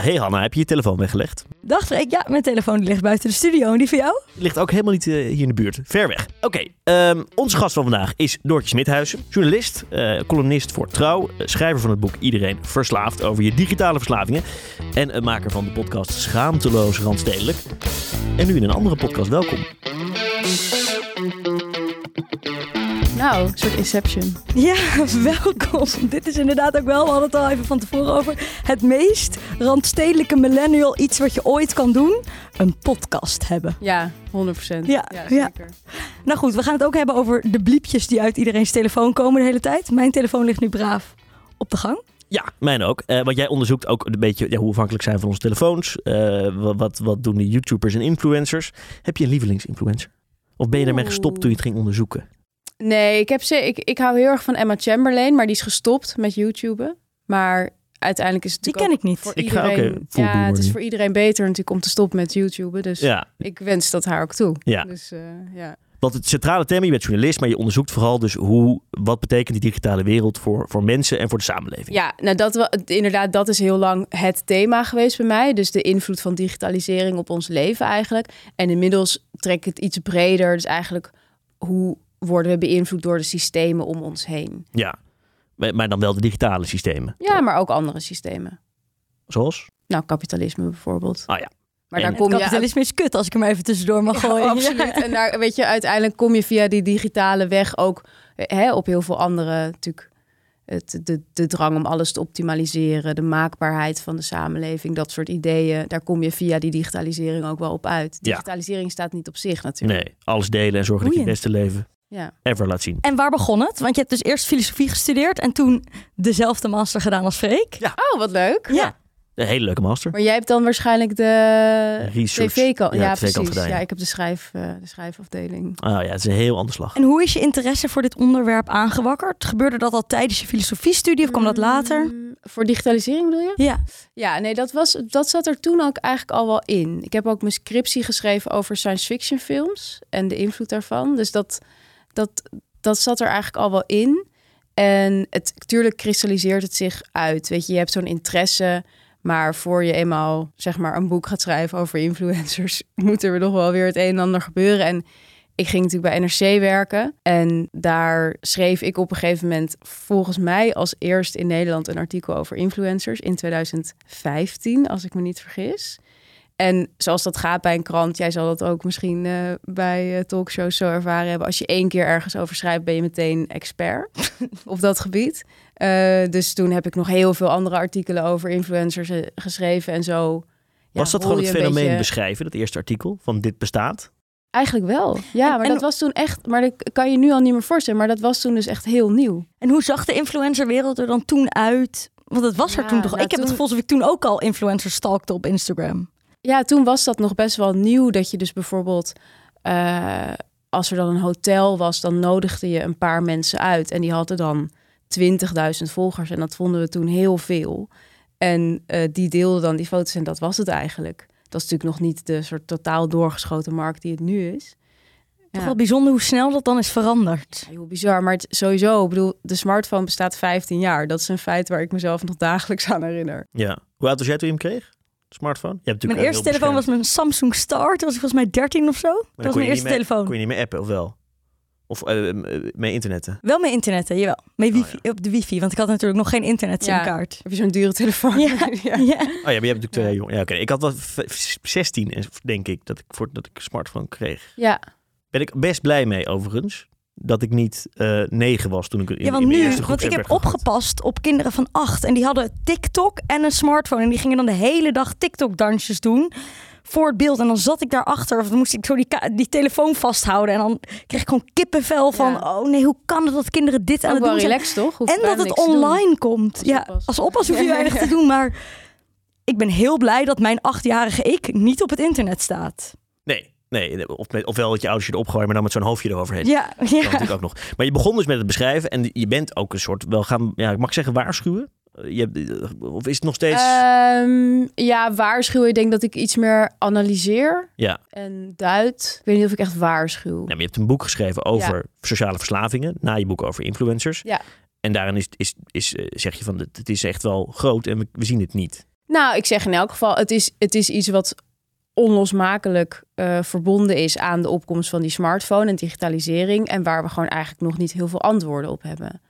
Hey Hanna, heb je je telefoon weggelegd? Dag Freek, ja, mijn telefoon die ligt buiten de studio. En die van jou? Die ligt ook helemaal niet eh, hier in de buurt. Ver weg. Oké, ehm, onze gast van vandaag is Doortje Smithuizen. Journalist, eh, columnist voor Trouw. eh, schrijver van het boek Iedereen Verslaafd over je digitale verslavingen. En een maker van de podcast Schaamteloos Randstedelijk. En nu in een andere podcast. Welkom. Nou, een soort Inception. Ja, welkom. Dit is inderdaad ook wel, we hadden het al even van tevoren over, het meest randstedelijke millennial iets wat je ooit kan doen. Een podcast hebben. Ja, 100 procent. Ja, ja. zeker. Nou goed, we gaan het ook hebben over de bliepjes die uit iedereen's telefoon komen de hele tijd. Mijn telefoon ligt nu braaf op de gang. Ja, mijn ook. Eh, want jij onderzoekt ook een beetje ja, hoe afhankelijk zijn van onze telefoons. Eh, wat, wat, wat doen de YouTubers en influencers? Heb je een lievelingsinfluencer? Of ben je ermee gestopt toen je het ging onderzoeken? Nee, ik, heb ze, ik, ik hou heel erg van Emma Chamberlain, maar die is gestopt met YouTuben. Maar uiteindelijk is het Die natuurlijk ken ik niet. voor Ik ga ook, iedereen... eh, full ja, het is voor iedereen beter natuurlijk om te stoppen met YouTuben. Dus Ja, ik wens dat haar ook toe. Ja. Dus eh, ja. Want het centrale thema, je bent journalist, maar je onderzoekt vooral dus hoe, wat betekent die digitale wereld voor, voor mensen en voor de samenleving. Ja, nou dat inderdaad, dat is heel lang het thema geweest bij mij. Dus de invloed van digitalisering op ons leven eigenlijk. En inmiddels trek ik het iets breder. Dus eigenlijk hoe worden we beïnvloed door de systemen om ons heen? Ja. Maar dan wel de digitale systemen. Ja, maar ook andere systemen. Zoals? Nou, kapitalisme bijvoorbeeld. Ah ja. Maar En daar kom je Kapitalisme is kut als ik hem even tussendoor mag Ja, gooien. absoluut. En daar, weet je, uiteindelijk kom je via die digitale weg ook hè, op heel veel andere natuurlijk. Het, de, de drang om alles te optimaliseren, de maakbaarheid van de samenleving, dat soort ideeën. Daar kom je via die digitalisering ook wel op uit. Ja. Digitalisering staat niet op zich natuurlijk. Nee, alles delen en zorgen dat je het beste leven Ja. ever laat zien. En waar begon het? Want je hebt dus eerst filosofie gestudeerd en toen dezelfde master gedaan als Freek. Ja. Oh, wat leuk. Ja. Een hele leuke master. Maar jij hebt dan waarschijnlijk de Research. tv-kant. Ja, precies. gedaan, ja. Ja, ik heb de, schrijf, eh, de schrijfafdeling. Ah ja, het is een heel ander slag. En hoe is je interesse voor dit onderwerp aangewakkerd? Gebeurde dat al tijdens je filosofiestudie of kwam dat later? Mm, Voor digitalisering bedoel je? Ja. Ja, nee, dat, was, dat zat er toen ook eigenlijk al wel in. Ik heb ook mijn scriptie geschreven over science fiction films en de invloed daarvan. Dus dat, dat, dat zat er eigenlijk al wel in. En het, natuurlijk kristalliseert het zich uit. Weet je, je hebt zo'n interesse, maar voor je eenmaal zeg maar een boek gaat schrijven over influencers, moet er nog wel weer het een en ander gebeuren. En ik ging natuurlijk bij NRC werken en daar schreef ik op een gegeven moment volgens mij als eerst in Nederland een artikel over influencers in 2015, als ik me niet vergis. En zoals dat gaat bij een krant, jij zal dat ook misschien eh, bij eh, talkshows zo ervaren hebben. Als je één keer ergens over schrijft, ben je meteen expert op dat gebied. Eh, dus toen heb ik nog heel veel andere artikelen over influencers geschreven en zo. Ja, Was dat gewoon het fenomeen beetje- beschrijven, dat eerste artikel, van dit bestaat? Eigenlijk wel. Ja, En- maar en- dat was toen echt. Maar dat kan je nu al niet meer voorstellen. Maar dat was toen dus echt heel nieuw. En hoe zag de influencerwereld er dan toen uit? Want het was er toen toch? nou, ik heb het gevoel alsof ik toen ook al influencers stalkte op Instagram. Ja, toen was dat nog best wel nieuw. Dat je dus bijvoorbeeld. eh, als er dan een hotel was, dan nodigde je een paar mensen uit. En die hadden dan 20.000 volgers. En dat vonden we toen heel veel. En eh, die deelden dan die foto's. En dat was het eigenlijk. Dat is natuurlijk nog niet de soort totaal doorgeschoten markt die het nu is. Toch Ja. wel bijzonder hoe snel dat dan is veranderd. Ja, Heel bizar, maar het, sowieso, ik bedoel, de smartphone bestaat 15 jaar. Dat is een feit waar ik mezelf nog dagelijks aan herinner. Ja. Hoe oud was jij toen je hem kreeg? Smartphone? Je hebt Mijn natuurlijk eerste telefoon was mijn Samsung Star. Toen was ik volgens mij 13 of zo. Dat was mijn eerste telefoon. Kon je niet meer appen, of wel? Of eh, eh, mee internetten? Wel met internetten, jawel. Met wifi, op de wifi, want ik had natuurlijk nog geen internet Ja. simkaart. Heb je zo'n dure telefoon? Ja, ja. Oh ja, maar je hebt natuurlijk twee jongen. Ja, oké. Ik had wel v- 16, eh, denk ik, dat ik voor dat ik een smartphone kreeg. ja. Ben ik best blij mee, overigens. Dat ik niet eh 9 was toen ik in, Ja, want in nu, eerste groep want ik heb opgepast op kinderen van acht en die hadden TikTok en een smartphone en die gingen dan de hele dag TikTok-dansjes doen voor het beeld en dan zat ik daarachter of dan moest ik zo die, die telefoon vasthouden en dan kreeg ik gewoon kippenvel van Ja. oh nee, hoe kan het dat kinderen dit aan het doen zijn? relaxed, toch? Hoeft En dat het doen. online komt. Als ja, oppas. als oppas hoef je Ja, weinig ja. te doen, maar ik ben heel blij dat mijn achtjarige ik niet op het internet staat. Nee, nee. Of met, ofwel dat je ouders je erop gooien, maar dan met zo'n hoofdje eroverheen. Ja, Dat ja. natuurlijk ook nog. Maar je begon dus met het beschrijven en je bent ook een soort, wel gaan, ja, mag ik zeggen waarschuwen? Eh, Je hebt, of is het nog steeds... Ehm, ja, waarschuwen. Ik denk dat ik iets meer analyseer ja. en duid. Ik weet niet of ik echt waarschuw. Nou, maar je hebt een boek geschreven over sociale verslavingen, na je boek over influencers. Ja. En daarin is, is, is, eh, zeg je van, het het is echt wel groot en we, we zien het niet. Nou, ik zeg in elk geval, het is, het is iets wat onlosmakelijk eh, verbonden is aan de opkomst van die smartphone en digitalisering. En waar we gewoon eigenlijk nog niet heel veel antwoorden op hebben.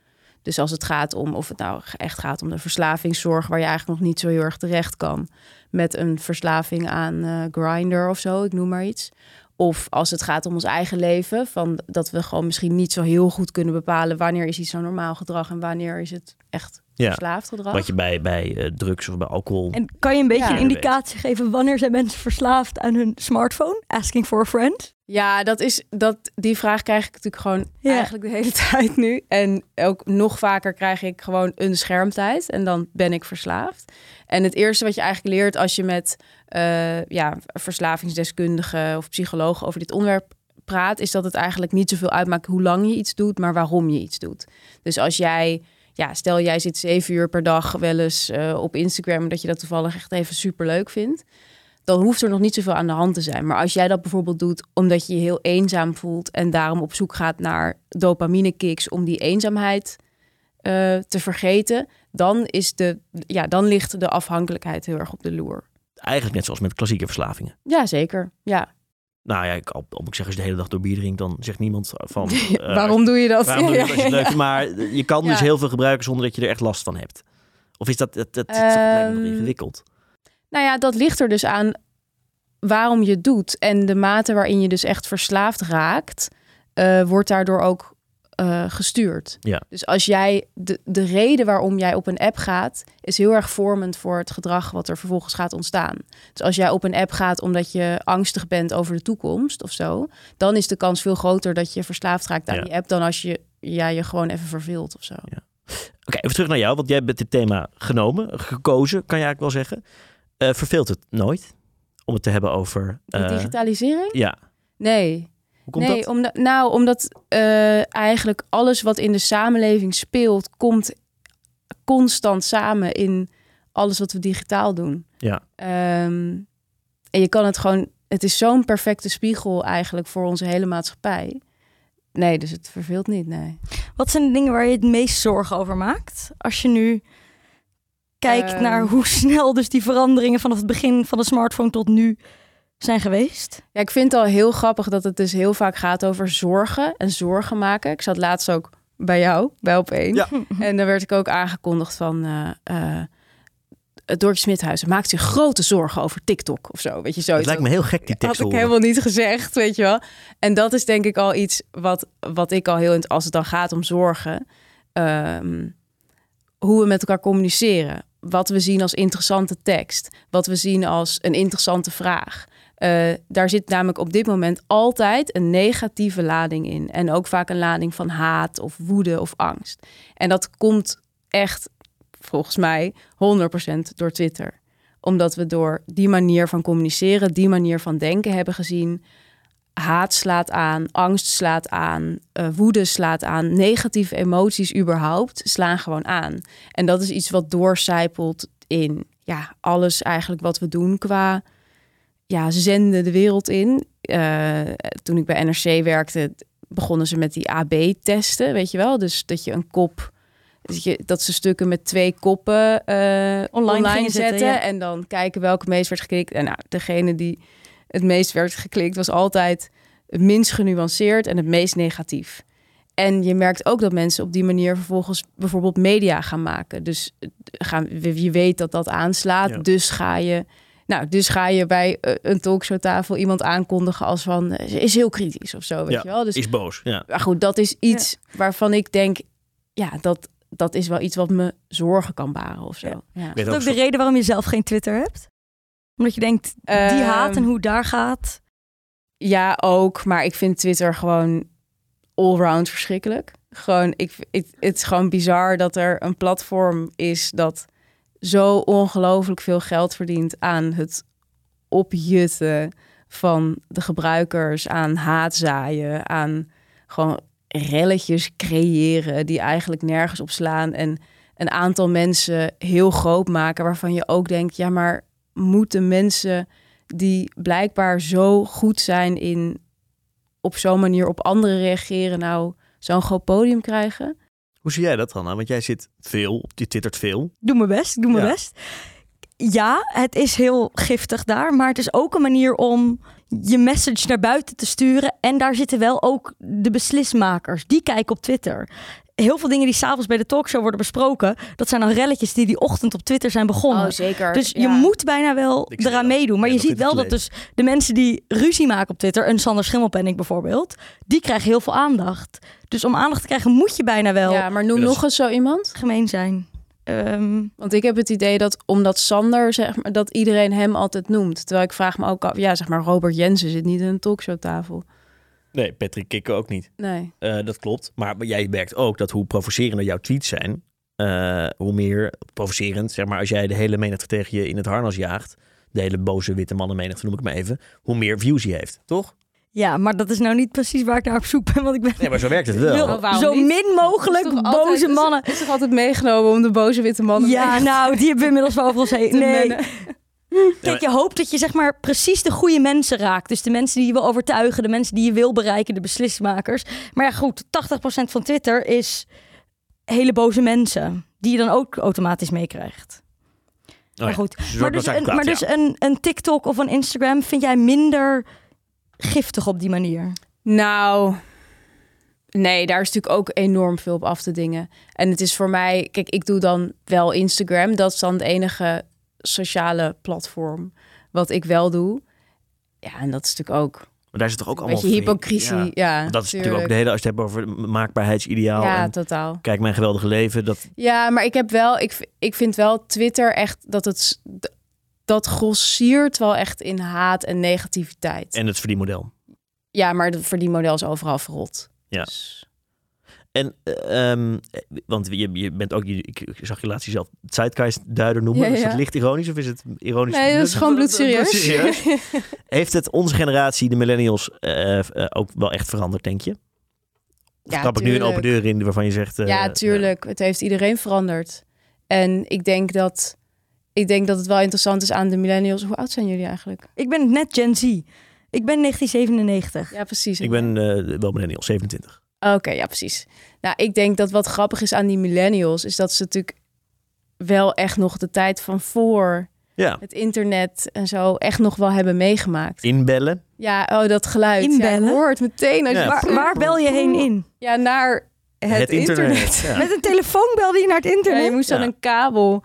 Dus als het gaat om, of het nou echt gaat om de verslavingszorg, waar je eigenlijk nog niet zo heel erg terecht kan. Met een verslaving aan uh, grinder of zo, ik noem maar iets. Of als het gaat om ons eigen leven, van dat we gewoon misschien niet zo heel goed kunnen bepalen wanneer is iets zo normaal gedrag en wanneer is het echt Ja. verslaafd gedrag. Wat je bij, bij eh, drugs of bij alcohol... En kan je een beetje Ja. een indicatie geven wanneer zijn mensen verslaafd aan hun smartphone? Asking for a friend? Ja, dat is, dat, die vraag krijg ik natuurlijk gewoon Ja. eigenlijk de hele tijd nu. En ook nog vaker krijg ik gewoon een schermtijd en dan ben ik verslaafd. En het eerste wat je eigenlijk leert als je met eh ja, verslavingsdeskundigen of psychologen over dit onderwerp praat, is dat het eigenlijk niet zoveel uitmaakt hoe lang je iets doet, maar waarom je iets doet. Dus als jij, ja, stel jij zit zeven uur per dag wel eens eh, op Instagram, dat je dat toevallig echt even super leuk vindt dan hoeft er nog niet zoveel aan de hand te zijn. Maar als jij dat bijvoorbeeld doet omdat je je heel eenzaam voelt en daarom op zoek gaat naar dopamine kicks om die eenzaamheid eh, te vergeten, dan, is de, ja, dan ligt de afhankelijkheid heel erg op de loer. Eigenlijk net zoals met klassieke verslavingen. Ja, zeker. Ja. Nou ja, ik, al, ik zeggen, als je de hele dag door bier drinkt, dan zegt niemand van... eh, waarom doe je dat? Waarom doe je Ja, het als je het ja, leuk vindt? Maar je kan dus heel veel gebruiken zonder dat je er echt last van hebt. Of is dat, dat, dat, dat Ehm, ingewikkeld? Nou ja, dat ligt er dus aan waarom je het doet. En de mate waarin je dus echt verslaafd raakt, eh, wordt daardoor ook eh, gestuurd. Ja. Dus als jij de, de reden waarom jij op een app gaat, is heel erg vormend voor het gedrag wat er vervolgens gaat ontstaan. Dus als jij op een app gaat omdat je angstig bent over de toekomst of zo, dan is de kans veel groter dat je verslaafd raakt aan Ja. die app dan als je ja, je gewoon even verveelt of zo. Oké, even terug naar jou, want jij hebt dit thema genomen, gekozen, kan je eigenlijk wel zeggen. Eh, verveelt het nooit om het te hebben over... De eh, digitalisering? ja, Nee. hoe komt nee, dat? Omdat, nou, omdat eh, eigenlijk alles wat in de samenleving speelt, komt constant samen in alles wat we digitaal doen. Ja. Ehm, en je kan het gewoon, het is zo'n perfecte spiegel eigenlijk voor onze hele maatschappij. Nee, dus het verveelt niet, nee. Wat zijn de dingen waar je het meest zorgen over maakt? Als je nu kijkt Ehm. naar hoe snel dus die veranderingen vanaf het begin van de smartphone tot nu zijn geweest. Ja, ik vind het al heel grappig dat het dus heel vaak gaat over zorgen en zorgen maken. Ik zat laatst ook bij jou, bij op één. Ja. En dan werd ik ook aangekondigd van... eh eh Doortje Smithuizen maakt zich grote zorgen over TikTok of zo. Weet je, zo. Het lijkt me heel gek, die tekst Had te ik helemaal niet gezegd, weet je wel. En dat is denk ik al iets wat, wat ik al heel... Als het dan gaat om zorgen... ehm, hoe we met elkaar communiceren. Wat we zien als interessante tekst. Wat we zien als een interessante vraag. Eh, daar zit namelijk op dit moment altijd een negatieve lading in. En ook vaak een lading van haat of woede of angst. En dat komt echt, volgens mij, 100% door Twitter. Omdat we door die manier van communiceren, die manier van denken hebben gezien. Haat slaat aan, angst slaat aan, eh, woede slaat aan, negatieve emoties überhaupt slaan gewoon aan. En dat is iets wat doorcijpelt in ja, alles eigenlijk wat we doen qua ja, zenden de wereld in. Eh, toen ik bij NRC werkte, begonnen ze met die AB-testen, weet je wel? Dus dat je een kop, dat, ze stukken met twee koppen eh, online, zetten. zetten, ja. En dan kijken welke meest werd geklikt. En nou, degene die het meest werd geklikt, was altijd het minst genuanceerd en het meest negatief. En je merkt ook dat mensen op die manier vervolgens bijvoorbeeld media gaan maken. Dus eh, gaan, je weet dat dat aanslaat, Ja. dus ga je nou, dus ga je bij eh, een talkshowtafel iemand aankondigen als van eh, ze is heel kritisch of zo, weet Ja, je wel. Dus Is boos, ja. maar goed, dat is iets waarvan ik denk, ja, dat, dat is wel iets wat me zorgen kan baren of zo. Ja. Is dat ook de reden waarom je zelf geen Twitter hebt? Omdat je denkt, die Ehm, haat en hoe het daar gaat. Ja, ook. Maar ik vind Twitter gewoon allround verschrikkelijk. Gewoon, ik, ik, het is gewoon bizar dat er een platform is dat zo ongelooflijk veel geld verdient aan het opjutten van de gebruikers, aan haatzaaien, aan gewoon relletjes creëren die eigenlijk nergens op slaan en een aantal mensen heel groot maken waarvan je ook denkt, ja, maar moeten mensen die blijkbaar zo goed zijn in op zo'n manier op anderen reageren, nou zo'n groot podium krijgen? Hoe zie jij dat, Hanna? Want jij zit veel, je twittert veel. Doe mijn best, ik doe mijn Ja. best. ja, het is heel giftig daar, maar het is ook een manier om je message naar buiten te sturen. En daar zitten wel ook de beslismakers. Die kijken op Twitter. Heel veel dingen die s'avonds bij de talkshow worden besproken, dat zijn dan relletjes die die ochtend op Twitter zijn begonnen. Oh, zeker. Dus je Ja. moet bijna wel Ik eraan meedoen. Maar Ja, je ziet wel dat dus de mensen die ruzie maken op Twitter, een Sander Schimmelpenning bijvoorbeeld, die krijgen heel veel aandacht. Dus om aandacht te krijgen moet je bijna wel Ja, maar noem nog eens zo iemand. gemeen zijn. Ehm, Want ik heb het idee dat omdat Sander, zeg maar, dat iedereen hem altijd noemt. Terwijl ik vraag me ook af, ja, zeg maar, Robert Jensen zit niet in een talkshowtafel. Nee, Patrick Kikker ook niet. Nee. Eh, dat klopt. Maar jij merkt ook dat hoe provocerender jouw tweets zijn, eh, hoe meer provocerend, zeg maar, als jij de hele menigte tegen je in het harnas jaagt, de hele boze witte mannen menigte noem ik maar even, hoe meer views hij heeft, toch? Ja, maar dat is nou niet precies waar ik naar op zoek ben. Want ik ben Nee, maar zo werkt het wel. wil Oh, zo niet? min mogelijk Is toch boze altijd- mannen. Is, toch altijd meegenomen om de boze witte mannen Ja, mee nou, die hebben we inmiddels wel over ons heen. Nee. mennen? Kijk, je hoopt dat je zeg maar precies de goede mensen raakt. Dus de mensen die je wil overtuigen, de mensen die je wil bereiken, de beslismakers. Maar ja, goed, 80% van Twitter is hele boze mensen. Die je dan ook automatisch meekrijgt. Oh maar goed, dus maar dus, een, maar dus een, een TikTok of een Instagram vind jij minder giftig op die manier? Nou, nee, daar is natuurlijk ook enorm veel op af te dingen. En het is voor mij, kijk, ik doe dan wel Instagram. Dat is dan het enige sociale platform wat ik wel doe. Ja, en dat is natuurlijk ook Maar daar is het toch ook een allemaal... beetje hypocrisie. Ja. Dat is natuurlijk ook de hele, als je het hebt over maakbaarheidsideaal Ja, en totaal. kijk mijn geweldige leven, dat Ja, maar ik heb wel, ik, ik vind wel Twitter echt dat het dat grossiert wel echt in haat en negativiteit. en het verdienmodel. Ja, maar het verdienmodel is overal verrot. Ja. Dus- En, eh, ehm, eh, want je, je bent ook, je, ik zag je laatst jezelf Zeitgeist-duider noemen. Ja, Is dat ja. licht ironisch of is het ironisch? Nee, dat is gewoon bloedserieus. Heeft het onze generatie, de millennials, eh, eh, ook wel echt veranderd, denk je? Of Ja, trap ik nu een tuurlijk. open deur in waarvan je zegt... ja, tuurlijk. Het heeft iedereen veranderd. En ik denk dat, ik denk dat het wel interessant is aan de millennials. Hoe oud zijn jullie eigenlijk? Ik ben net Gen Z. Ik ben 1997. Ja, precies. Ik ben eh, wel millennial, 27. Oké, ja, precies. Nou, ik denk dat wat grappig is aan die millennials... is dat ze natuurlijk wel echt nog de tijd van voor Ja, het internet en zo... echt nog wel hebben meegemaakt. inbellen. Ja, oh, dat geluid. Inbellen? Ja, hoort meteen als Ja. je... Waar, waar bel je heen in? Ja, naar het, internet. Ja. Met een telefoon belde je naar het Ja, internet? je moest dan een kabel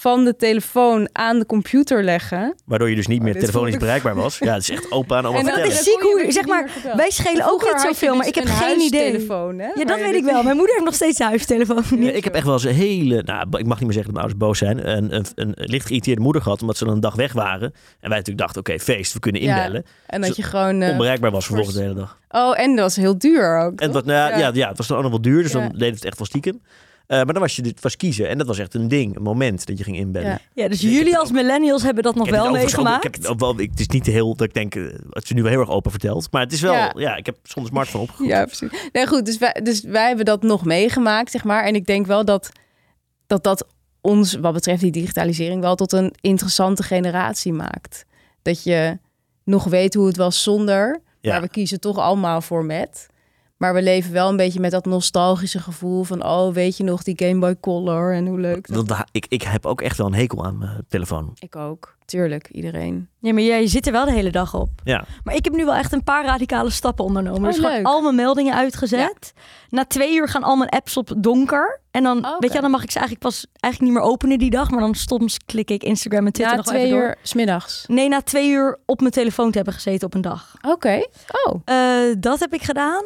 van de telefoon aan de computer leggen. Waardoor je dus niet Oh, meer telefonisch bereikbaar was. Ja, het is echt opa en oma En dat is ziek hoe- zeg maar. Wij schelen ook niet zoveel, maar dus ik heb een geen idee. hè, Ja, dat weet ik wel. Mijn moeder heeft nog steeds een huistelefoon. Ja, ik heb echt wel eens een hele, nou, ik mag niet meer zeggen dat mijn ouders boos zijn, een, een, een licht geïrriteerde moeder gehad, omdat ze dan een dag weg waren. En wij natuurlijk dachten, oké, feest, we kunnen Ja, inbellen. En dat je gewoon... eh, Onbereikbaar was vervolgens de hele dag. oh, en dat was heel duur ook. En wat, nou, ja, Ja. ja. Ja, het was dan ook nog wel duur, dus Ja. dan deed het echt wel stiekem. Eh, maar dan was je dit was kiezen. En dat was echt een ding, een moment dat je ging inbellen. Ja. Ja, dus jullie het als millennials hebben dat nog wel het meegemaakt. Ik heb het, wel, ik, het is niet heel dat ik denk, eh, dat ze nu wel heel erg open vertelt. Maar het is wel, ja, Ja. ik heb zonder smartphone opgegroeid. Ja, precies. Nee, goed. Dus wij, dus wij hebben dat nog meegemaakt, zeg maar. En ik denk wel dat dat, dat ons, wat betreft die digitalisering, wel tot een interessante generatie maakt. Dat je nog weet hoe het was zonder, Ja. maar we kiezen toch allemaal voor met. Maar we leven wel een beetje met dat nostalgische gevoel van... oh, weet je nog, die Game Boy Color en hoe leuk dat... Ik, ik heb ook echt wel een hekel aan mijn telefoon. Ik ook. Tuurlijk, iedereen. Ja, maar jij zit er wel de hele dag op. Ja. Maar ik heb nu wel echt een paar radicale stappen ondernomen. Oh, dus gewoon leuk. al mijn meldingen uitgezet. Na twee uur gaan al mijn apps op donker. En dan, weet je, dan mag ik ze eigenlijk pas eigenlijk niet meer openen die dag. Maar dan soms klik ik Instagram en Twitter Na nog wel even twee door. uur smiddags. Nee, na twee uur op mijn telefoon te hebben gezeten op een dag. Oké. Oh. Eh, dat heb ik gedaan.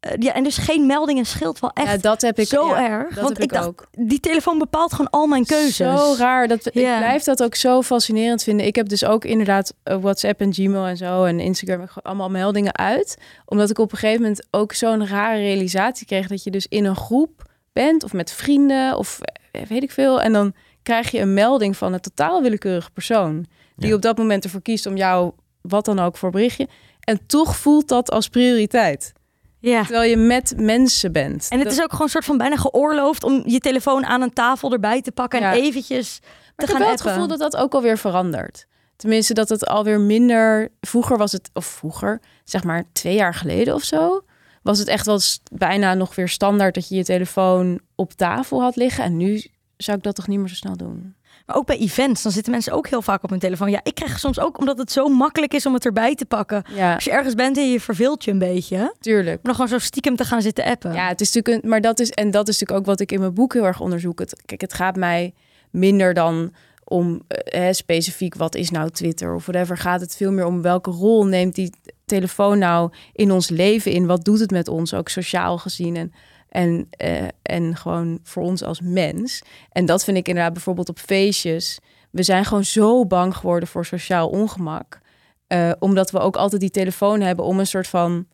Eh, ja, en dus geen meldingen scheelt wel echt Ja, dat heb ik zo ja, erg. Dat Want heb ik ik dacht, ook. die telefoon bepaalt gewoon al mijn keuzes. Zo raar. Dat. Ik blijf dat ook zo fascinerend vinden. Ik heb dus ook inderdaad eh, WhatsApp en Gmail en zo en Instagram allemaal meldingen uit. Omdat ik op een gegeven moment ook zo'n rare realisatie kreeg dat je dus in een groep bent of met vrienden of eh, weet ik veel. En dan krijg je een melding van een totaal willekeurige persoon. Die Ja. op dat moment ervoor kiest om jou wat dan ook voor berichtje. En toch voelt dat als prioriteit. Ja. Terwijl je met mensen bent. En het Dat- is ook gewoon een soort van bijna geoorloofd om je telefoon aan een tafel erbij te pakken Ja. en eventjes Maar te ik heb gaan wel het gevoel dat dat ook alweer verandert. Tenminste, dat het alweer minder... Vroeger was het, of vroeger, zeg maar twee jaar geleden of zo... was het echt wel bijna nog weer standaard... dat je je telefoon op tafel had liggen. En nu zou ik dat toch niet meer zo snel doen. Maar ook bij events, dan zitten mensen ook heel vaak op hun telefoon. Ja, ik krijg soms ook, omdat het zo makkelijk is om het erbij te pakken. Ja, Als je ergens bent en je verveelt je een beetje. Tuurlijk. dan gewoon zo stiekem te gaan zitten appen. Ja, het is natuurlijk een, maar dat is en dat is natuurlijk ook wat ik in mijn boek heel erg onderzoek. Het, kijk, het gaat mij minder dan om eh, specifiek wat is nou Twitter of whatever. Gaat het veel meer om welke rol neemt die telefoon nou in ons leven in? Wat doet het met ons ook sociaal gezien en en eh, en gewoon voor ons als mens. En dat vind ik inderdaad bijvoorbeeld op feestjes. We zijn gewoon zo bang geworden voor sociaal ongemak. Eh, omdat we ook altijd die telefoon hebben om een soort van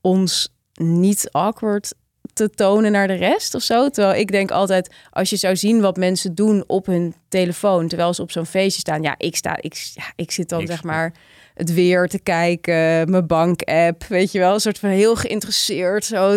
ons niet awkward te tonen naar de rest of zo. Terwijl ik denk altijd, als je zou zien wat mensen doen op hun telefoon, terwijl ze op zo'n feestje staan. Ja, ik sta, ik, ja, ik zit dan zeg maar het weer te kijken, mijn bank-app, weet je wel, een soort van heel geïnteresseerd. Zo.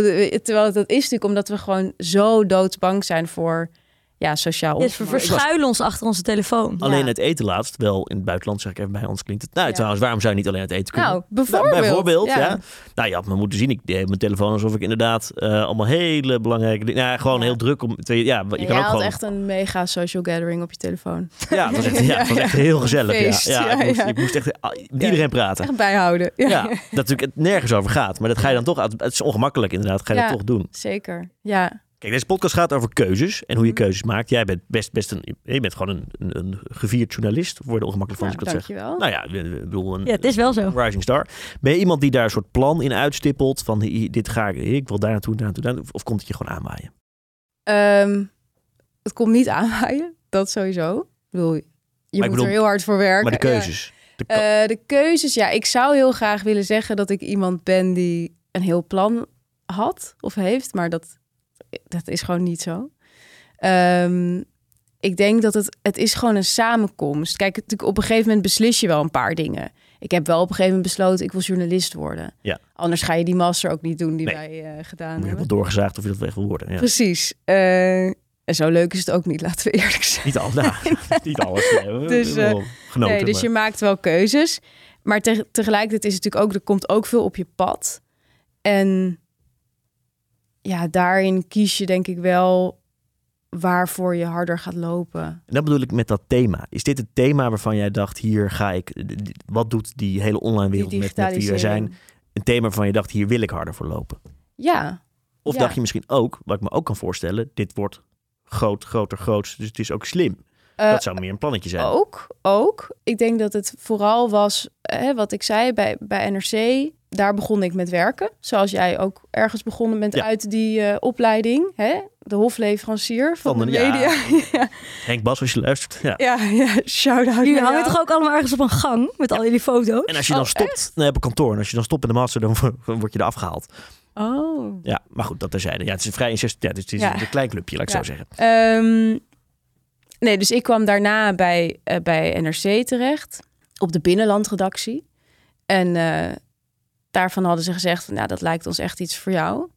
Terwijl dat is natuurlijk omdat we gewoon zo doodsbang zijn voor ja, sociaal Dus we verschuilen ons achter onze telefoon. Alleen Ja. het eten laatst, wel in het buitenland zeg ik even bij ons klinkt het. Nou, Ja. trouwens, waarom zou je niet alleen het eten kunnen? Nou, bijvoorbeeld. Nou, bijvoorbeeld, ja. ja. Nou, je had me moeten zien. Ik deed mijn telefoon alsof ik inderdaad eh, allemaal hele belangrijke dingen... Nou, gewoon Ja. heel druk om... Ja, je Ja, kan jij ook had gewoon... echt een mega social gathering op je telefoon. Ja, het was echt, ja, het was echt heel gezellig. Feest, ja. Ja, ja, ik, moest, ja. ik moest echt ah, iedereen praten. Echt bijhouden. Ja, Ja, dat natuurlijk het nergens over gaat. Maar dat ga je dan toch... uit- Het is ongemakkelijk inderdaad. Ga je Ja. dat toch doen. zeker. Ja. Kijk, deze podcast gaat over keuzes en hoe je Mhm. keuzes maakt. Jij bent best, best een... Je bent gewoon een, een, een gevierd journalist. Word er ongemakkelijk van Nou, als ik dat zeg. Nou ja, ik bedoel... Een, Ja, het is wel zo. Rising Star. Ben je iemand die daar een soort plan in uitstippelt? Van dit ga ik, ik wil daar naartoe, daar naartoe, daar naartoe. Of komt het je gewoon aanwaaien? Ehm, het komt niet aanwaaien, dat sowieso. Ik bedoel, je moet bedoel- er heel hard voor werken. Maar de Ja. keuzes. De Eh, de keuzes, ja, ik zou heel graag willen zeggen dat ik iemand ben die een heel plan had of heeft, maar dat, dat is gewoon niet zo. Ehm, ik denk dat het, het is gewoon een samenkomst. Kijk, natuurlijk op een gegeven moment beslis je wel een paar dingen. Ik heb wel op een gegeven moment besloten, ik wil journalist worden. Ja. Anders ga je die master ook niet doen die Nee. wij eh, gedaan je hebt hebben. wel doorgezaagd of je dat wel echt wil worden. Ja. Precies. Eh, en zo leuk is het ook niet, laten we eerlijk zijn. Niet, al, nou, niet alles. Nee, hebben Dus, eh, wel genoten. nee, dus maar- je maakt wel keuzes. Maar te- tegelijkertijd is het natuurlijk ook, er komt ook veel op je pad. En ja, daarin kies je denk ik wel waarvoor je harder gaat lopen. En dat bedoel ik met dat thema. Is dit het thema waarvan jij dacht, hier ga ik... Wat doet die hele online wereld met, met wie wij zijn? Een thema waarvan je dacht, hier wil ik harder voor lopen. Ja, Of Ja. dacht je misschien ook, wat ik me ook kan voorstellen... Dit wordt groot, groter, groots. Dus het is ook slim. Eh, dat zou meer een plannetje zijn. ook, ook. Ik denk dat het vooral was, hè, wat ik zei bij, bij NRC. Daar begon ik met werken. Zoals jij ook ergens begonnen bent Ja. uit die eh, opleiding. Hè? De hofleverancier van, Van de media. Ja, Henk Bas, als je luistert. Ja. ja, ja shout-out Jullie naar hangen jou. toch ook allemaal ergens op een gang met al jullie foto's? En als je dan Oh, stopt nee, op een kantoor... en als je dan stopt in de master, dan wo- word je er afgehaald. Oh. Ja, maar goed, dat terzijde. Ja, het is een vrij incest, ja, dus het is Ja. een klein clubje, laat ik Ja. zo zeggen. Ehm, nee, dus ik kwam daarna bij, eh, bij NRC terecht, op de binnenlandredactie. En eh, daarvan hadden ze gezegd, nou, dat lijkt ons echt iets voor jou.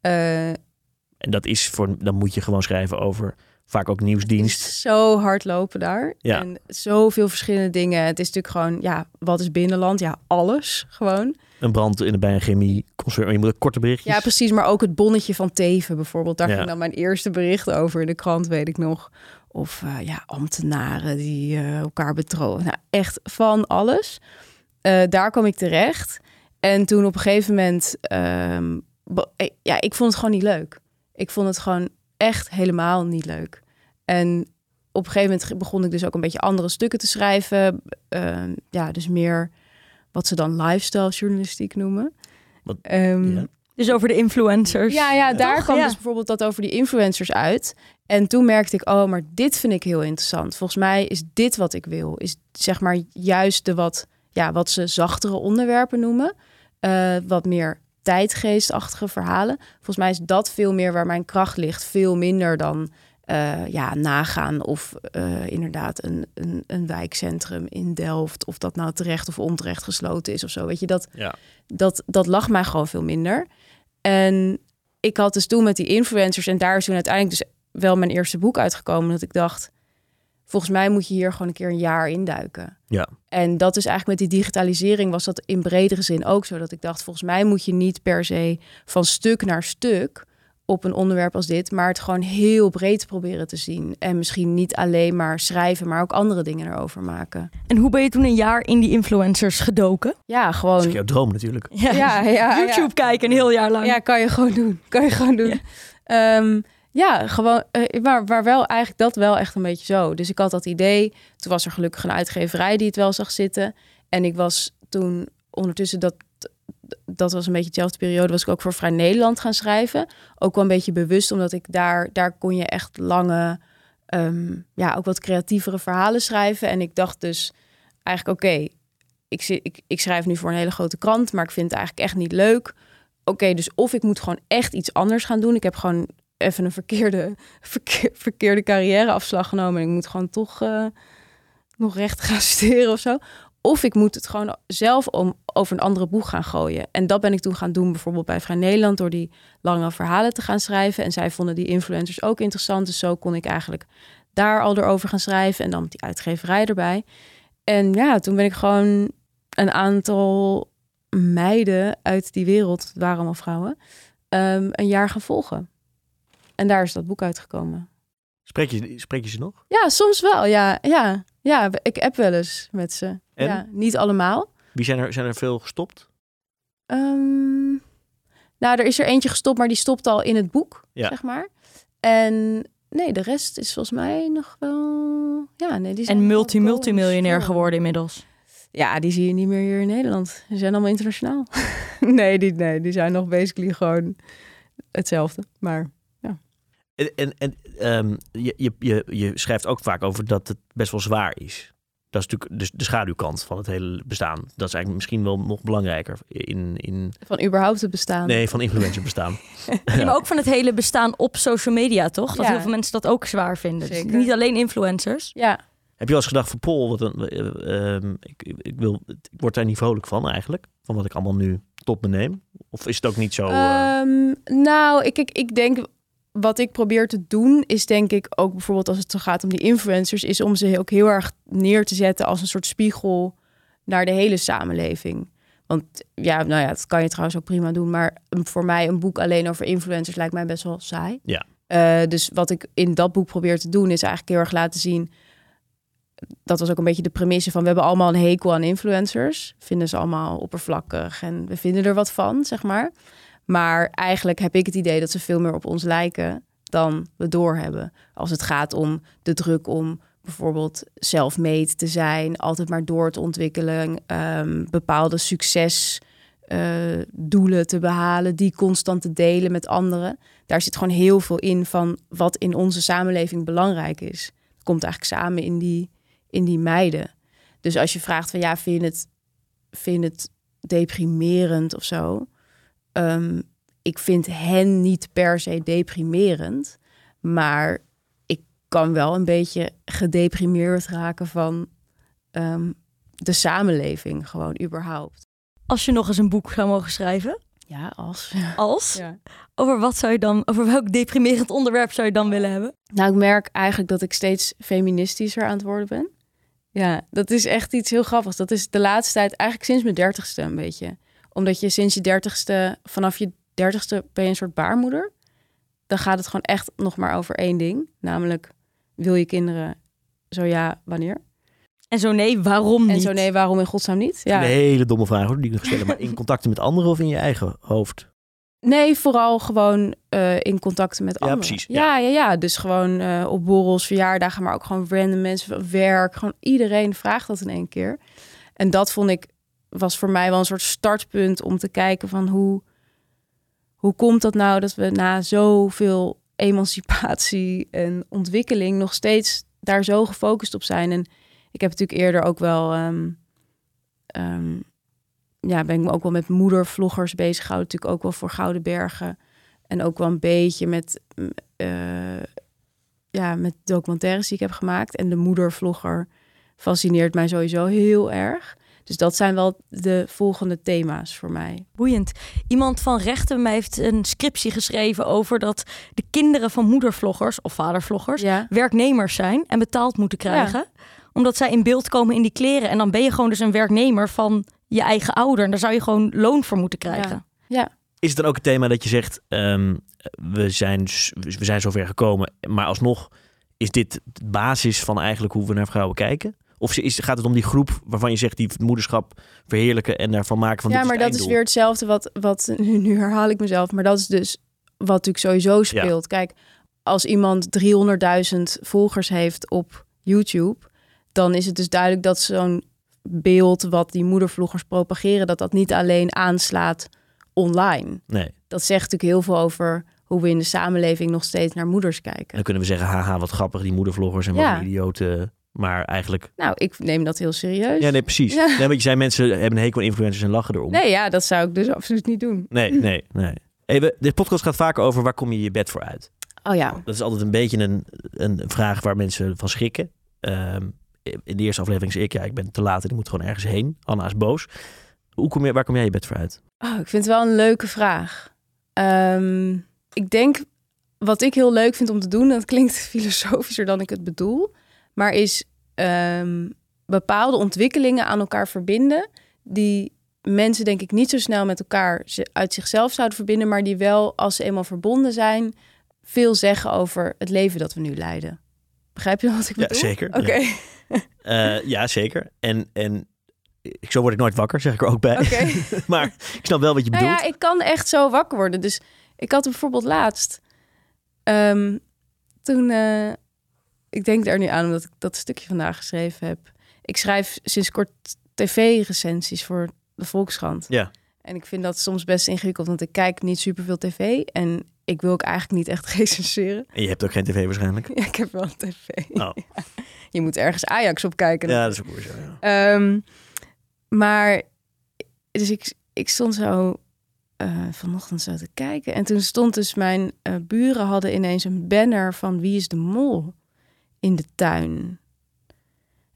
Eh, En dat is voor, dan moet je gewoon schrijven over vaak ook nieuwsdienst. zo hard lopen daar. Ja. En zoveel verschillende dingen. Het is natuurlijk gewoon, ja, wat is binnenland? Ja, alles gewoon. Een brand in de, bij een chemieconcern. Je moet korte berichtjes. Ja, precies. Maar ook het bonnetje van Teven bijvoorbeeld. Daar Ja. ging dan mijn eerste bericht over in de krant, weet ik nog. Of eh, ja, ambtenaren die eh, elkaar betrogen. Nou, echt van alles. Eh, daar kwam ik terecht. En toen op een gegeven moment... ehm, eh, ja, ik vond het gewoon niet leuk. Ik vond het gewoon echt helemaal niet leuk. En op een gegeven moment begon ik dus ook een beetje andere stukken te schrijven. Ehm, ja, dus meer wat ze dan lifestyle journalistiek noemen. Wat- Ehm, Ja. Dus over de influencers. ja, ja, daar Toch? kwam Ja. dus bijvoorbeeld dat over die influencers uit. En toen merkte ik, oh, maar dit vind ik heel interessant. Volgens mij is dit wat ik wil. Is zeg maar juist de wat, ja, wat ze zachtere onderwerpen noemen. Eh, wat meer tijdgeestachtige verhalen. Volgens mij is dat veel meer waar mijn kracht ligt. Veel minder dan eh, ja, nagaan of eh, inderdaad een, een, een wijkcentrum in Delft. Of dat nou terecht of onterecht gesloten is of zo. Weet je, dat, Ja. dat, dat lag mij gewoon veel minder. En ik had dus toen met die influencers... en daar is toen uiteindelijk dus wel mijn eerste boek uitgekomen... dat ik dacht, volgens mij moet je hier gewoon een keer een jaar induiken. Ja. En dat is eigenlijk met die digitalisering was dat in bredere zin ook zo. Dat ik dacht, volgens mij moet je niet per se van stuk naar stuk op een onderwerp als dit, maar het gewoon heel breed proberen te zien. En misschien niet alleen maar schrijven, maar ook andere dingen erover maken. En hoe ben je toen een jaar in die influencers gedoken? Ja, Dat is gewoon. jouw droom natuurlijk. Ja, Ja, ja, YouTube ja. kijken een heel jaar lang. Ja, kan je gewoon doen. Kan je gewoon doen. Ja, ja gewoon, eh, maar, maar wel eigenlijk dat wel echt een beetje zo. Dus ik had dat idee. Toen was er gelukkig een uitgeverij die het wel zag zitten. En ik was toen ondertussen dat dat was een beetje dezelfde periode, was ik ook voor Vrij Nederland gaan schrijven. Ook wel een beetje bewust, omdat ik daar, daar kon je echt lange, ehm, ja, ook wat creatievere verhalen schrijven. En ik dacht dus eigenlijk, oké, ik, ik, ik schrijf nu voor een hele grote krant, maar ik vind het eigenlijk echt niet leuk. Oké, dus of ik moet gewoon echt iets anders gaan doen. Ik heb gewoon even een verkeerde, verkeer- verkeerde carrièreafslag genomen. En ik moet gewoon toch eh, nog recht gaan studeren of zo. Of ik moet het gewoon zelf om, over een andere boeg gaan gooien. En dat ben ik toen gaan doen, bijvoorbeeld bij Vrij Nederland, door die lange verhalen te gaan schrijven. En zij vonden die influencers ook interessant. Dus zo kon ik eigenlijk daar al erover gaan schrijven. En dan met die uitgeverij erbij. En ja, toen ben ik gewoon een aantal meiden uit die wereld, het waren allemaal vrouwen, ehm, een jaar gaan volgen. En daar is dat boek uitgekomen. Spreek je, spreek je ze nog? Ja, soms wel. Ja, ja, ja ik app wel eens met ze. En? Ja, niet allemaal. Wie zijn er, zijn er veel gestopt? Ehm, nou, er is er eentje gestopt, maar die stopt al in het boek, Ja. zeg maar. En nee, de rest is volgens mij nog wel... Ja, nee, die zijn En multi-multimiljonair geworden inmiddels. Ja, die zie je niet meer hier in Nederland. Ze zijn allemaal internationaal. nee, die, nee, die zijn nog basically gewoon hetzelfde. Maar En, en, en ehm, je, je, je, je schrijft ook vaak over dat het best wel zwaar is. Dat is natuurlijk de, de schaduwkant van het hele bestaan. Dat is eigenlijk misschien wel nog belangrijker in, in van überhaupt het bestaan. nee, van influencer bestaan. Ja, maar ook van het hele bestaan op social media, toch? Dat Ja. heel veel mensen dat ook zwaar vinden. Dus niet alleen influencers. Ja, Heb je wel eens gedacht van Paul, wat een, eh, ehm, ik, ik, wil, ik word daar niet vrolijk van eigenlijk. Van wat ik allemaal nu tot me neem. Of is het ook niet zo... eh, Ehm, nou, ik, ik, ik denk wat ik probeer te doen is denk ik ook bijvoorbeeld als het zo gaat om die influencers, is om ze ook heel erg neer te zetten als een soort spiegel naar de hele samenleving. Want ja, nou ja, dat kan je trouwens ook prima doen, maar voor mij een boek alleen over influencers lijkt mij best wel saai. Ja. Eh, dus wat ik in dat boek probeer te doen is eigenlijk heel erg laten zien. Dat was ook een beetje de premisse van we hebben allemaal een hekel aan influencers. Vinden ze allemaal oppervlakkig en we vinden er wat van, zeg maar. Maar eigenlijk heb ik het idee dat ze veel meer op ons lijken dan we doorhebben. Als het gaat om de druk om bijvoorbeeld self-made te zijn, altijd maar door te ontwikkelen, ehm, bepaalde succesdoelen te behalen, die constant te delen met anderen. Daar zit gewoon heel veel in van wat in onze samenleving belangrijk is. Het komt eigenlijk samen in die, in die meiden. Dus als je vraagt van ja, vind het, vind je het deprimerend of zo? Ehm, ik vind hen niet per se deprimerend, maar ik kan wel een beetje gedeprimeerd raken van ehm, de samenleving, gewoon überhaupt. Als je nog eens een boek zou mogen schrijven, Ja, als. als, Ja. over wat zou je dan, over welk deprimerend onderwerp zou je dan willen hebben? Nou, ik merk eigenlijk dat ik steeds feministischer aan het worden ben. Ja, dat is echt iets heel grappigs. Dat is de laatste tijd, eigenlijk sinds mijn dertigste een beetje. Omdat je sinds je dertigste, vanaf je dertigste ben je een soort baarmoeder. Dan gaat het gewoon echt nog maar over één ding. Namelijk, wil je kinderen? Zo ja, wanneer? En zo nee, waarom niet? En zo nee, waarom in godsnaam niet? Ja. Een hele domme vraag hoor, die ik nog stellen. Maar in contacten met anderen of in je eigen hoofd? Nee, vooral gewoon eh, in contacten met Ja, anderen. precies, Ja, ja, ja. Dus gewoon eh, op borrels, verjaardagen, maar ook gewoon random mensen van werk. Gewoon iedereen vraagt dat in één keer. En dat vond ik, was voor mij wel een soort startpunt om te kijken van hoe, hoe komt dat nou dat we na zoveel emancipatie en ontwikkeling nog steeds daar zo gefocust op zijn. En ik heb natuurlijk eerder ook wel ehm, ehm, ja, ben ik me ook wel met moedervloggers bezig gehouden. Natuurlijk ook wel voor Gouden Bergen. En ook wel een beetje met, eh, ja, met documentaires die ik heb gemaakt. En de moedervlogger fascineert mij sowieso heel erg. Dus dat zijn wel de volgende thema's voor mij. Boeiend. Iemand van rechten heeft een scriptie geschreven over dat de kinderen van moedervloggers of vadervloggers Ja, werknemers zijn en betaald moeten krijgen. Omdat zij in beeld komen in die kleren. En dan ben je gewoon dus een werknemer van je eigen ouder. En daar zou je gewoon loon voor moeten krijgen. Ja. Is het dan ook het thema dat je zegt, ehm, we, zijn, we zijn zover gekomen, maar alsnog is dit de basis van eigenlijk hoe we naar vrouwen kijken? Of is, gaat het om die groep waarvan je zegt die het moederschap verheerlijken en daarvan maken van ja, dit maar dat is weer hetzelfde wat, wat nu, nu herhaal ik mezelf, maar dat is dus wat natuurlijk sowieso speelt. Kijk, als iemand 300.000 volgers heeft op YouTube, dan is het dus duidelijk dat zo'n beeld wat die moedervloggers propageren, dat dat niet alleen aanslaat online. Nee, Dat zegt natuurlijk heel veel over hoe we in de samenleving nog steeds naar moeders kijken. dan kunnen we zeggen, haha, wat grappig, die moedervloggers en wat Ja. idioten. Maar eigenlijk, Nou, ik neem dat heel serieus. ja nee, precies. Ja. Nee, want je zei mensen hebben een hekel aan influencers en lachen erom. Nee, ja, dat zou ik dus absoluut niet doen. nee, nee. nee. Hey, we, de podcast gaat vaak over waar kom je je bed voor uit. Oh ja. Dat is altijd een beetje een, een vraag waar mensen van schrikken. Ehm, in de eerste aflevering zei ik, ja, ik ben te laat en ik moet gewoon ergens heen. Anna is boos. Hoe kom je, waar kom jij je bed voor uit? Oh, ik vind het wel een leuke vraag. Ehm, ik denk, wat ik heel leuk vind om te doen, dat klinkt filosofischer dan ik het bedoel, maar is ehm, bepaalde ontwikkelingen aan elkaar verbinden, die mensen denk ik niet zo snel met elkaar uit zichzelf zouden verbinden, maar die wel, als ze eenmaal verbonden zijn, veel zeggen over het leven dat we nu leiden. Begrijp je wat ik Ja, bedoel? zeker. Oké, Eh, ja, zeker. En, en zo word ik nooit wakker, zeg ik er ook bij. oké. maar ik snap wel wat je Nou bedoelt. ja, ik kan echt zo wakker worden. Dus ik had bijvoorbeeld laatst. ehm, toen. eh, ik denk er nu aan omdat ik dat stukje vandaag geschreven heb. Ik schrijf sinds kort tv-recensies voor de Volkskrant. Ja. En ik vind dat soms best ingewikkeld, want ik kijk niet superveel tv. En ik wil ook eigenlijk niet echt recenseren. En je hebt ook geen tv waarschijnlijk. Ja, ik heb wel een tv. Oh. Je moet ergens Ajax op kijken. Ja, dat is ook zo. Ja. Ehm, maar, dus ik, ik stond zo eh, vanochtend zo te kijken. En toen stond dus mijn eh, buren hadden ineens een banner van Wie is de Mol in de tuin.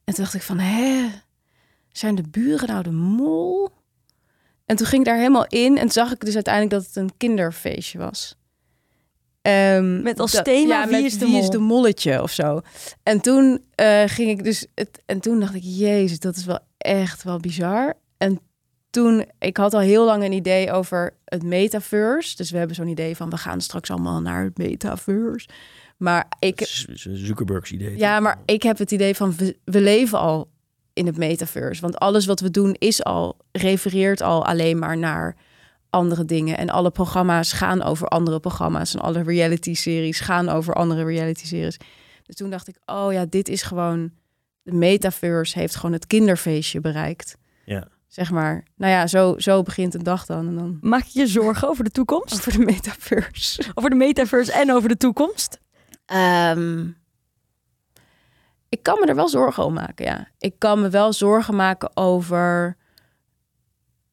En toen dacht ik van, hè, zijn de buren nou de mol? En toen ging ik daar helemaal in en zag ik dus uiteindelijk dat het een kinderfeestje was. Ehm, Met als thema, ja, wie met is de wie mol? is de molletje of zo. En toen eh, ging ik dus het, en toen dacht ik, jezus, dat is wel echt wel bizar. En toen, ik had al heel lang een idee over het metaverse. Dus we hebben zo'n idee van we gaan straks allemaal naar het metaverse. Maar ik, Zuckerbergs idee. ja, maar ik heb het idee van we, we leven al in het metaverse. Want alles wat we doen is al, refereert al alleen maar naar andere dingen. En alle programma's gaan over andere programma's. En alle reality-series gaan over andere reality-series. Dus toen dacht ik, oh ja, dit is gewoon... De metaverse heeft gewoon het kinderfeestje bereikt. Ja. Zeg maar. Nou ja, zo, zo begint een dag dan. En dan Maak je je zorgen over de toekomst? over de metaverse. Over de metaverse en over de toekomst? Ehm, ik kan me er wel zorgen om maken, ja. Ik kan me wel zorgen maken over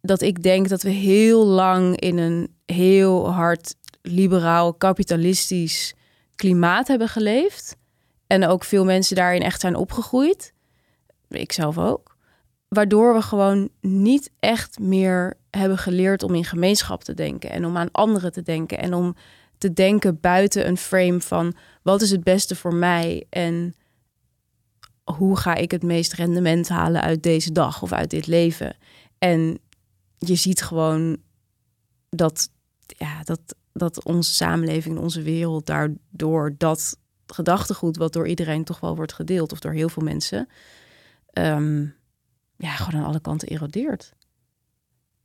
dat ik denk dat we heel lang in een heel hard liberaal, kapitalistisch klimaat hebben geleefd. En ook veel mensen daarin echt zijn opgegroeid. Ik zelf ook. Waardoor we gewoon niet echt meer hebben geleerd om in gemeenschap te denken en om aan anderen te denken en om te denken buiten een frame van wat is het beste voor mij en hoe ga ik het meest rendement halen uit deze dag of uit dit leven. En je ziet gewoon dat, ja, dat, dat onze samenleving en onze wereld daardoor dat gedachtegoed wat door iedereen toch wel wordt gedeeld of door heel veel mensen, ehm, ja, gewoon aan alle kanten erodeert.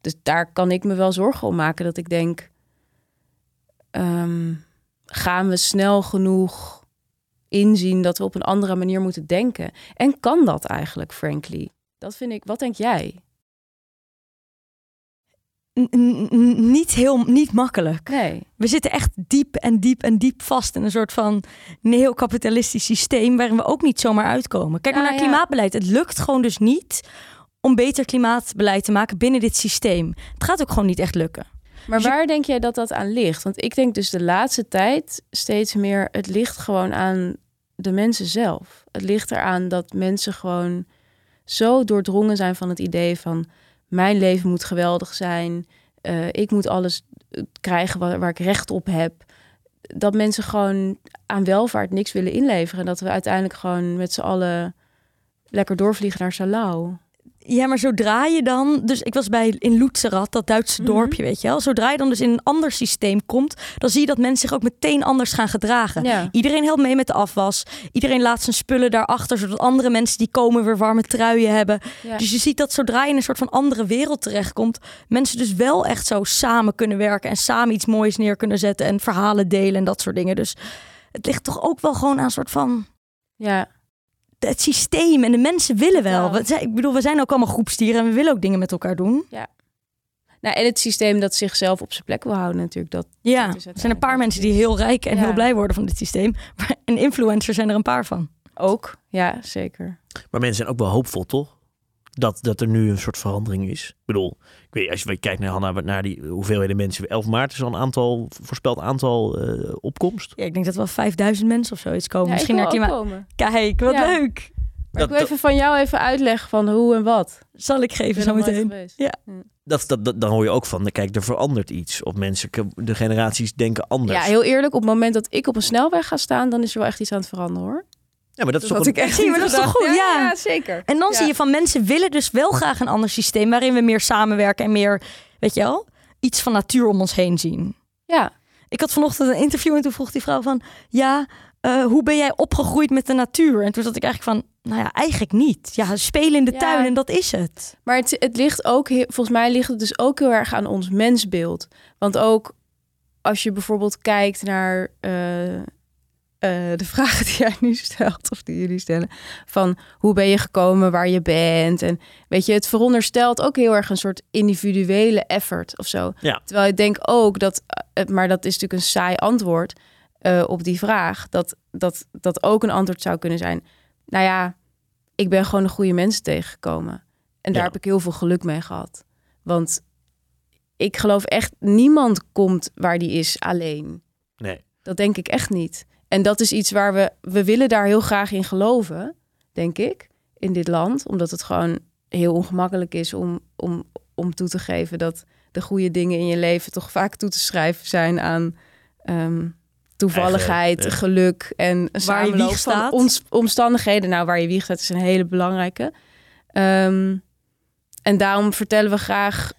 Dus daar kan ik me wel zorgen om maken dat ik denk, ehm, gaan we snel genoeg inzien dat we op een andere manier moeten denken? En kan dat eigenlijk, frankly? Dat vind ik. Wat denk jij? N- niet heel niet makkelijk. Nee. We zitten echt diep en diep en diep vast in een soort van neocapitalistisch systeem waarin we ook niet zomaar uitkomen. Kijk maar Ja, naar ja. klimaatbeleid. Het lukt gewoon dus niet om beter klimaatbeleid te maken binnen dit systeem. Het gaat ook gewoon niet echt lukken. Maar Dus je- waar denk jij dat dat aan ligt? Want ik denk dus de laatste tijd steeds meer. Het ligt gewoon aan de mensen zelf. Het ligt eraan dat mensen gewoon zo doordrongen zijn van het idee van mijn leven moet geweldig zijn. eh, ik moet alles eh, krijgen waar, waar ik recht op heb. Dat mensen gewoon aan welvaart niks willen inleveren. En dat we uiteindelijk gewoon met z'n allen lekker doorvliegen naar Salau. Ja, maar zodra je dan... Dus ik was bij in Lutzerat, dat Duitse Mhm. dorpje, weet je wel. Zodra je dan dus in een ander systeem komt... dan zie je dat mensen zich ook meteen anders gaan gedragen. Ja. Iedereen helpt mee met de afwas. Iedereen laat zijn spullen daarachter... zodat andere mensen die komen weer warme truien hebben. Ja. Dus je ziet dat zodra je in een soort van andere wereld terechtkomt... mensen dus wel echt zo samen kunnen werken... en samen iets moois neer kunnen zetten... en verhalen delen en dat soort dingen. Dus het ligt toch ook wel gewoon aan een soort van ja. Het systeem en de mensen willen wel. We ik bedoel, we zijn ook allemaal groepsdieren en we willen ook dingen met elkaar doen. Nou, en het systeem dat zichzelf op zijn plek wil houden natuurlijk. Dat, Ja, Dat er zijn een paar mensen die heel rijk en Ja. heel blij worden van dit systeem. Maar en influencers zijn er een paar van. ook, ja, zeker. Maar mensen zijn ook wel hoopvol, toch? Dat, dat er nu een soort verandering is. Ik bedoel, ik weet, als je kijkt naar, Hanna, naar die hoeveelheden mensen. 11 maart is al een aantal, voorspeld aantal eh, opkomst. Ja, ik denk dat wel 5000 mensen of zoiets komen. Ja, Misschien ik naar klimaat. komen. Kijk, wat Ja. leuk. Maar ik Dat- wil even van jou even uitleggen van hoe en wat. Zal ik Ik geven zo meteen. geweest. Ja. Dat, dat, dat, dan hoor je ook van, kijk, er verandert iets. Of mensen, de generaties denken anders. Ja, heel eerlijk, op het moment dat ik op een snelweg ga staan, dan is er wel echt iets aan het veranderen hoor. Ja, maar dat is toch een- ik echt Zie je, niet maar dat is toch gedacht. goed? Ja. ja, zeker. En dan Ja. zie je van mensen willen dus wel graag een ander systeem... waarin we meer samenwerken en meer, weet je wel, iets van natuur om ons heen zien. Ja, Ik had vanochtend een interview en toen vroeg die vrouw van... Ja, eh, hoe ben jij opgegroeid met de natuur? En toen zat ik eigenlijk van... Nou ja, eigenlijk niet. Ja, spelen in de Ja. tuin en dat is het. maar het, het ligt ook, volgens mij ligt het dus ook heel erg aan ons mensbeeld. Want ook als je bijvoorbeeld kijkt naar eh, de vragen die jij nu stelt, of die jullie stellen, van hoe ben je gekomen waar je bent? En weet je, het veronderstelt ook heel erg een soort individuele effort of zo. Ja. Terwijl ik denk ook dat, eh, maar dat is natuurlijk een saai antwoord eh, op die vraag, dat, dat dat ook een antwoord zou kunnen zijn. Nou ja, ik ben gewoon de goede mensen tegengekomen. En daar Ja. heb ik heel veel geluk mee gehad. Want ik geloof echt, niemand komt waar die is alleen. Nee. Dat denk ik echt niet. En dat is iets waar we, we willen daar heel graag in geloven, denk ik, in dit land. Omdat het gewoon heel ongemakkelijk is om, om, om toe te geven dat de goede dingen in je leven toch vaak toe te schrijven zijn aan ehm, toevalligheid, Eigen, ja. geluk en een Waar je wieg staat. omstandigheden. Nou, waar je wieg staat is een hele belangrijke. Ehm, en daarom vertellen we graag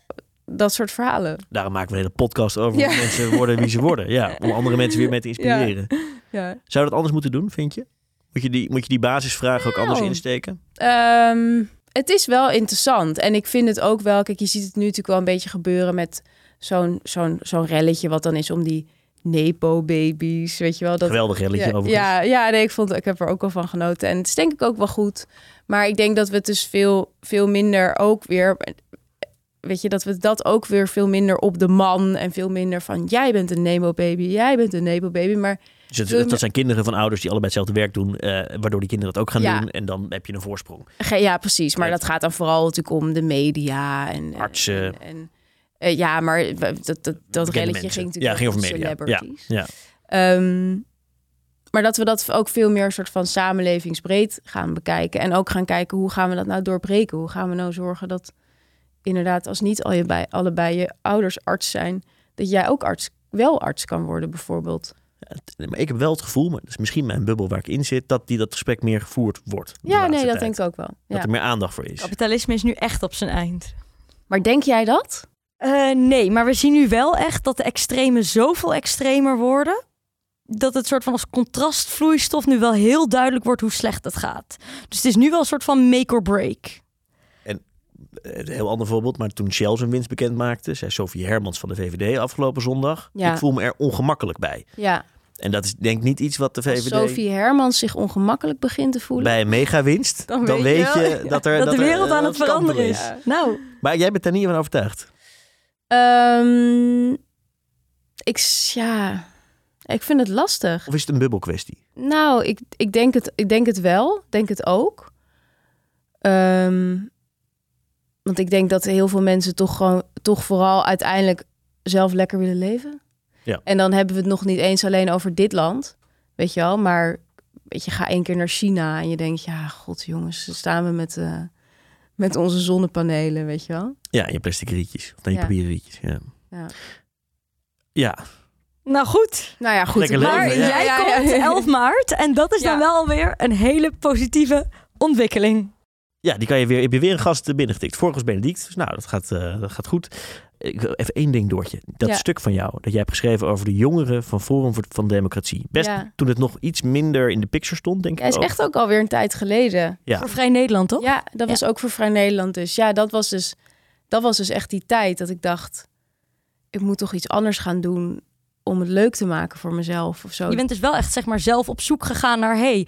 dat soort verhalen. Daarom maken we een hele podcast over Ja. hoe mensen worden wie ze worden. Ja, om andere mensen weer mee te inspireren. Ja. Zou dat anders moeten doen, vind je? Moet je die, moet je die basisvragen ook anders Nou. insteken? Ehm, het is wel interessant. En ik vind het ook wel... Kijk, je ziet het nu natuurlijk wel een beetje gebeuren met zo'n zo'n zo'n relletje... wat dan is om die Nepo-babies, weet je wel? Dat, Geweldig relletje ja, overigens. ja, ja nee, ik, vond, ik heb er ook wel van genoten. En het is denk ik ook wel goed. Maar ik denk dat we het dus veel, veel minder ook weer... Weet je, dat we dat ook weer veel minder op de man... en veel minder van... jij bent een Nemo-baby, jij bent een Nepo-baby. Maar Dus het- dat zijn kinderen van ouders die allebei hetzelfde werk doen, eh, waardoor die kinderen dat ook gaan Ja. doen. En dan heb je een voorsprong. Ja, precies. Maar dat gaat dan vooral natuurlijk om de media en en- Artsen. En, en, eh, ja, maar dat, dat, dat relletje ging natuurlijk Ja, ging over media. celebrities. Ja. Ehm, maar dat we dat ook veel meer soort van samenlevingsbreed gaan bekijken. En ook gaan kijken hoe gaan we dat nou doorbreken? Hoe gaan we nou zorgen dat inderdaad als niet al je bij, allebei je ouders arts zijn, dat jij ook arts, wel arts kan worden bijvoorbeeld. Maar ik heb wel het gevoel, maar dat is misschien mijn bubbel waar ik in zit, dat die dat gesprek meer gevoerd wordt. Ja, nee, dat tijd. denk ik ook wel. Dat er meer aandacht voor is. Kapitalisme is nu echt op zijn eind. Maar denk jij dat? Eh, nee, maar we zien nu wel echt dat de extremen zoveel extremer worden. Dat het soort van als contrastvloeistof nu wel heel duidelijk wordt hoe slecht het gaat. Dus het is nu wel een soort van make or break. Een heel ander voorbeeld, maar toen Shell zijn winst bekend maakte, zei Sophie Hermans van de VVD afgelopen zondag. Ja. Ik voel me er ongemakkelijk bij. Ja. En dat is denk ik niet iets wat de Als VVD Sophie Hermans zich ongemakkelijk begint te voelen. bij een megawinst, dan, Dan weet je dat er Dat, de er, wereld eh, aan het veranderen is. Nou, Maar jij bent daar niet van overtuigd. Ehm, ik, ja, ik vind het lastig. Of is het een bubbelkwestie? Nou, ik, ik, denk het, ik denk het wel. Denk het ook. Ehm, want ik denk dat heel veel mensen toch gewoon, toch vooral uiteindelijk zelf lekker willen leven. Ja. En dan hebben we het nog niet eens alleen over dit land, weet je wel. Maar weet je, ga één keer naar China en je denkt, ja, god jongens, staan we met, eh, met onze zonnepanelen, weet je wel. Ja, je plastic rietjes. Of dan je Ja. papieren rietjes. Ja. Ja. ja, nou goed. Nou ja, goed. Lekker Maar leven, ja. jij Ja, ja, komt ja. 11 maart en dat is dan wel alweer een hele positieve ontwikkeling. Ja, die kan je weer, heb je weer een gast binnengetikt. Vorig was Benedict, dus nou, dat gaat, eh, dat gaat goed. Ik wil even één ding, Doortje. Dat Ja. stuk van jou, dat jij hebt geschreven over de jongeren van Forum voor van Democratie. Best Ja. toen het nog iets minder in de picture stond, denk Ja, ik is ook. echt ook alweer een tijd geleden. Ja. Voor Vrij Nederland, toch? Ja, dat was ook voor Vrij Nederland dus. Ja, dat was dus, dat was dus echt die tijd dat ik dacht... ik moet toch iets anders gaan doen om het leuk te maken voor mezelf of zo. Je bent dus wel echt zeg maar zelf op zoek gegaan naar... hey,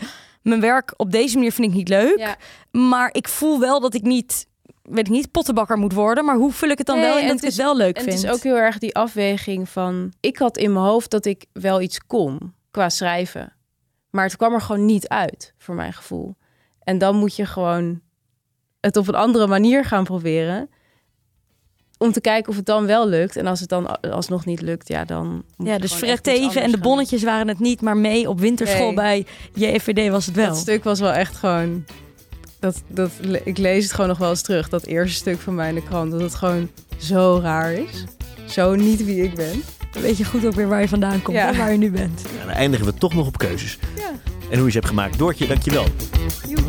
mijn werk op deze manier vind ik niet leuk. Ja. Maar ik voel wel dat ik niet, weet ik niet, pottenbakker moet worden. Maar hoe vul ik het dan Nee, wel in en dat ik het het wel leuk En vind? het is ook heel erg die afweging van... Ik had in mijn hoofd dat ik wel iets kon qua schrijven. Maar het kwam er gewoon niet uit, voor mijn gevoel. En dan moet je gewoon het op een andere manier gaan proberen. Om te kijken of het dan wel lukt. En als het dan alsnog niet lukt, ja, dan... Ja, dus Fred Teven en de gaan bonnetjes waren het niet, maar mee op winterschool Nee. bij JFVD was het wel. Dat stuk was wel echt gewoon... Dat, dat, ik lees het gewoon nog wel eens terug. Dat eerste stuk van mij in de krant. Dat het gewoon zo raar is. Zo niet wie ik ben. Dan weet je goed ook weer waar je vandaan komt Ja. en waar je nu bent. Ja, dan eindigen we toch nog op keuzes. Ja. En hoe je ze hebt gemaakt. Doortje, dankjewel. Joep.